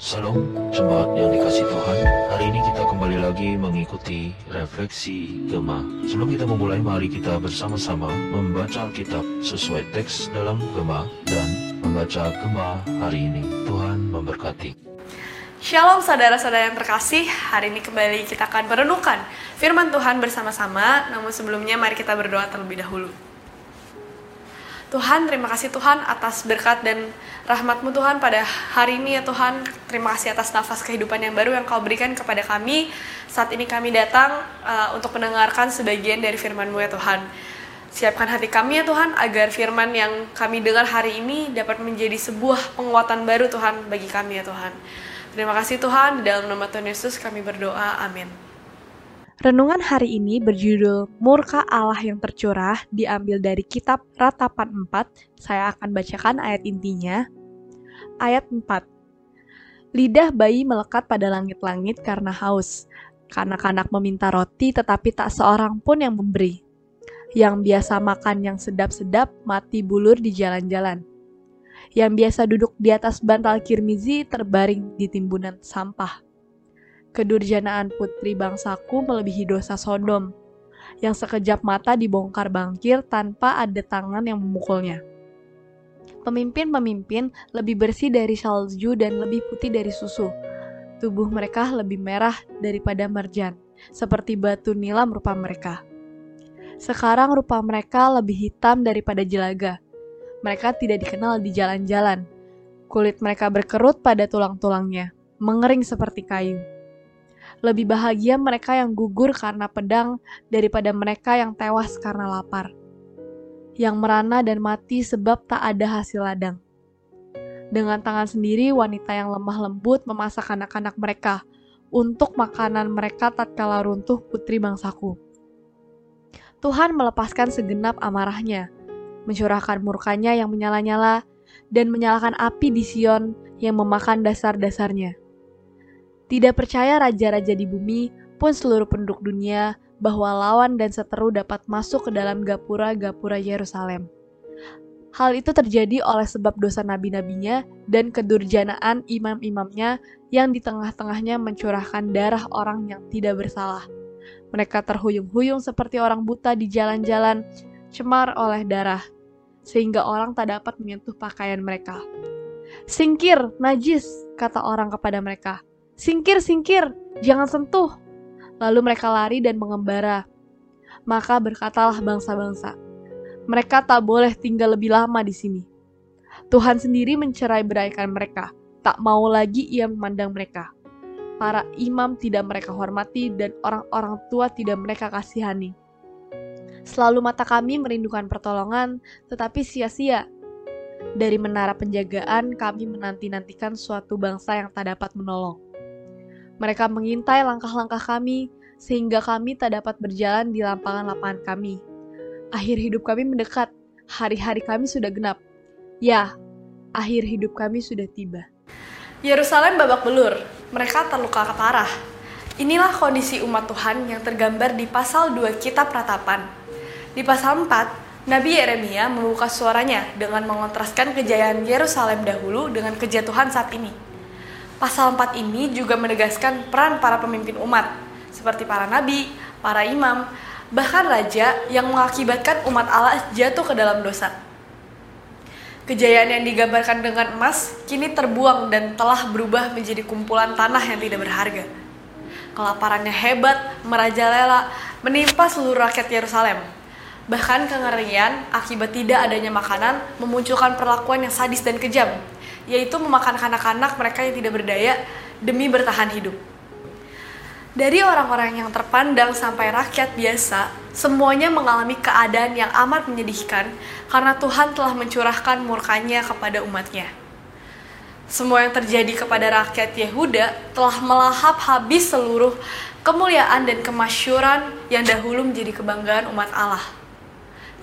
Salam jemaat yang dikasih Tuhan. Hari ini kita kembali lagi mengikuti refleksi Gema. Sebelum kita memulai, mari kita bersama-sama membaca Alkitab sesuai teks dalam Gema dan membaca Gema hari ini. Tuhan memberkati. Shalom saudara-saudara yang terkasih, hari ini kembali kita akan merenungkan firman Tuhan bersama-sama, namun sebelumnya mari kita berdoa terlebih dahulu. Tuhan, terima kasih Tuhan atas berkat dan rahmatmu Tuhan pada hari ini ya Tuhan. Terima kasih atas nafas kehidupan yang baru yang kau berikan kepada kami. Saat ini kami datang uh, untuk mendengarkan sebagian dari firman-Mu ya Tuhan. Siapkan hati kami ya Tuhan agar firman yang kami dengar hari ini dapat menjadi sebuah penguatan baru Tuhan bagi kami ya Tuhan. Terima kasih Tuhan, di dalam nama Tuhan Yesus kami berdoa, amin. Renungan hari ini berjudul Murka Allah yang tercurah diambil dari kitab Ratapan 4. Saya akan bacakan ayat intinya. Ayat 4. Lidah bayi melekat pada langit-langit karena haus. Kanak-kanak meminta roti tetapi tak seorang pun yang memberi. Yang biasa makan yang sedap-sedap mati bulur di jalan-jalan. Yang biasa duduk di atas bantal kirmizi terbaring di timbunan sampah kedurjanaan putri bangsaku melebihi dosa Sodom, yang sekejap mata dibongkar bangkir tanpa ada tangan yang memukulnya. Pemimpin-pemimpin lebih bersih dari salju dan lebih putih dari susu. Tubuh mereka lebih merah daripada marjan, seperti batu nilam rupa mereka. Sekarang rupa mereka lebih hitam daripada jelaga. Mereka tidak dikenal di jalan-jalan. Kulit mereka berkerut pada tulang-tulangnya, mengering seperti kayu lebih bahagia mereka yang gugur karena pedang daripada mereka yang tewas karena lapar. Yang merana dan mati sebab tak ada hasil ladang. Dengan tangan sendiri, wanita yang lemah lembut memasak anak-anak mereka untuk makanan mereka tatkala runtuh putri bangsaku. Tuhan melepaskan segenap amarahnya, mencurahkan murkanya yang menyala-nyala, dan menyalakan api di Sion yang memakan dasar-dasarnya. Tidak percaya raja-raja di bumi pun seluruh penduduk dunia bahwa lawan dan seteru dapat masuk ke dalam gapura-gapura Yerusalem. Hal itu terjadi oleh sebab dosa nabi-nabinya dan kedurjanaan imam-imamnya yang di tengah-tengahnya mencurahkan darah orang yang tidak bersalah. Mereka terhuyung-huyung seperti orang buta di jalan-jalan, cemar oleh darah, sehingga orang tak dapat menyentuh pakaian mereka. Singkir, najis, kata orang kepada mereka. Singkir, singkir, jangan sentuh. Lalu mereka lari dan mengembara. Maka berkatalah bangsa-bangsa, mereka tak boleh tinggal lebih lama di sini. Tuhan sendiri mencerai beraikan mereka, tak mau lagi ia memandang mereka. Para imam tidak mereka hormati dan orang-orang tua tidak mereka kasihani. Selalu mata kami merindukan pertolongan, tetapi sia-sia. Dari menara penjagaan kami menanti-nantikan suatu bangsa yang tak dapat menolong. Mereka mengintai langkah-langkah kami, sehingga kami tak dapat berjalan di lapangan-lapangan kami. Akhir hidup kami mendekat, hari-hari kami sudah genap. Ya, akhir hidup kami sudah tiba. Yerusalem babak belur, mereka terluka parah. Inilah kondisi umat Tuhan yang tergambar di pasal 2 kitab ratapan. Di pasal 4, Nabi Yeremia membuka suaranya dengan mengontraskan kejayaan Yerusalem dahulu dengan kejatuhan saat ini. Pasal 4 ini juga menegaskan peran para pemimpin umat, seperti para nabi, para imam, bahkan raja yang mengakibatkan umat Allah jatuh ke dalam dosa. Kejayaan yang digambarkan dengan emas kini terbuang dan telah berubah menjadi kumpulan tanah yang tidak berharga. Kelaparannya hebat, merajalela, menimpa seluruh rakyat Yerusalem. Bahkan kengerian akibat tidak adanya makanan memunculkan perlakuan yang sadis dan kejam, yaitu memakan anak-anak mereka yang tidak berdaya demi bertahan hidup. Dari orang-orang yang terpandang sampai rakyat biasa, semuanya mengalami keadaan yang amat menyedihkan karena Tuhan telah mencurahkan murkanya kepada umatnya. Semua yang terjadi kepada rakyat Yehuda telah melahap habis seluruh kemuliaan dan kemasyuran yang dahulu menjadi kebanggaan umat Allah.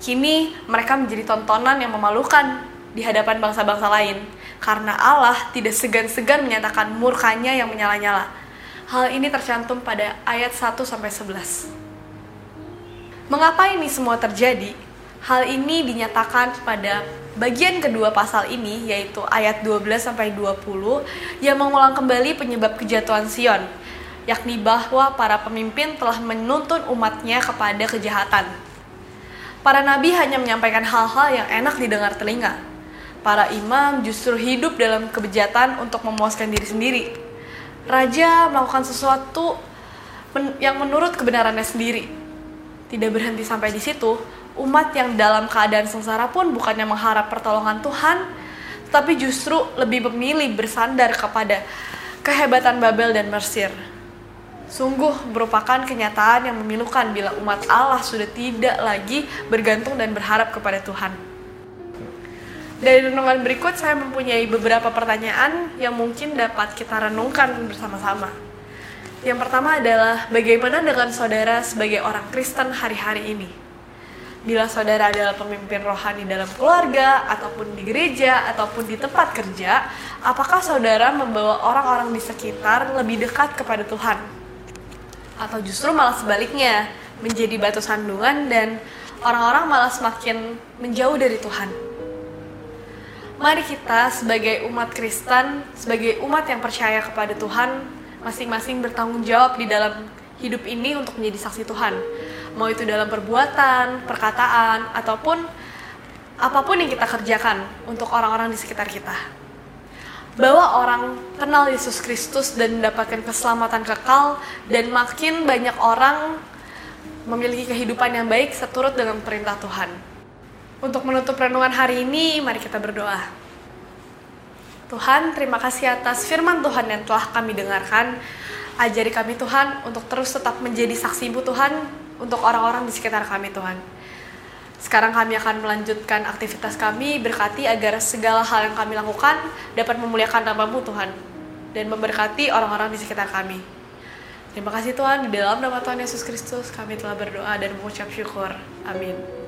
Kini mereka menjadi tontonan yang memalukan di hadapan bangsa-bangsa lain karena Allah tidak segan-segan menyatakan murkanya yang menyala-nyala. Hal ini tercantum pada ayat 1 sampai 11. Mengapa ini semua terjadi? Hal ini dinyatakan pada bagian kedua pasal ini yaitu ayat 12 sampai 20 yang mengulang kembali penyebab kejatuhan Sion, yakni bahwa para pemimpin telah menuntun umatnya kepada kejahatan. Para nabi hanya menyampaikan hal-hal yang enak didengar telinga. Para imam justru hidup dalam kebejatan untuk memuaskan diri sendiri. Raja melakukan sesuatu men- yang menurut kebenarannya sendiri. Tidak berhenti sampai di situ, umat yang dalam keadaan sengsara pun bukannya mengharap pertolongan Tuhan, tapi justru lebih memilih bersandar kepada kehebatan Babel dan Mesir. Sungguh merupakan kenyataan yang memilukan bila umat Allah sudah tidak lagi bergantung dan berharap kepada Tuhan. Dari renungan berikut saya mempunyai beberapa pertanyaan yang mungkin dapat kita renungkan bersama-sama. Yang pertama adalah bagaimana dengan saudara sebagai orang Kristen hari-hari ini? Bila saudara adalah pemimpin rohani dalam keluarga, ataupun di gereja, ataupun di tempat kerja, apakah saudara membawa orang-orang di sekitar lebih dekat kepada Tuhan? Atau justru malah sebaliknya, menjadi batu sandungan dan orang-orang malah semakin menjauh dari Tuhan? Mari kita sebagai umat Kristen, sebagai umat yang percaya kepada Tuhan, masing-masing bertanggung jawab di dalam hidup ini untuk menjadi saksi Tuhan. Mau itu dalam perbuatan, perkataan, ataupun apa pun yang kita kerjakan untuk orang-orang di sekitar kita. Bawa orang kenal Yesus Kristus dan mendapatkan keselamatan kekal dan makin banyak orang memiliki kehidupan yang baik seturut dengan perintah Tuhan. Untuk menutup renungan hari ini, mari kita berdoa. Tuhan, terima kasih atas firman Tuhan yang telah kami dengarkan. Ajari kami Tuhan untuk terus tetap menjadi saksi-Mu Tuhan untuk orang-orang di sekitar kami Tuhan. Sekarang kami akan melanjutkan aktivitas kami, berkati agar segala hal yang kami lakukan dapat memuliakan nama-Mu Tuhan dan memberkati orang-orang di sekitar kami. Terima kasih Tuhan, di dalam nama Tuhan Yesus Kristus kami telah berdoa dan mengucap syukur. Amin.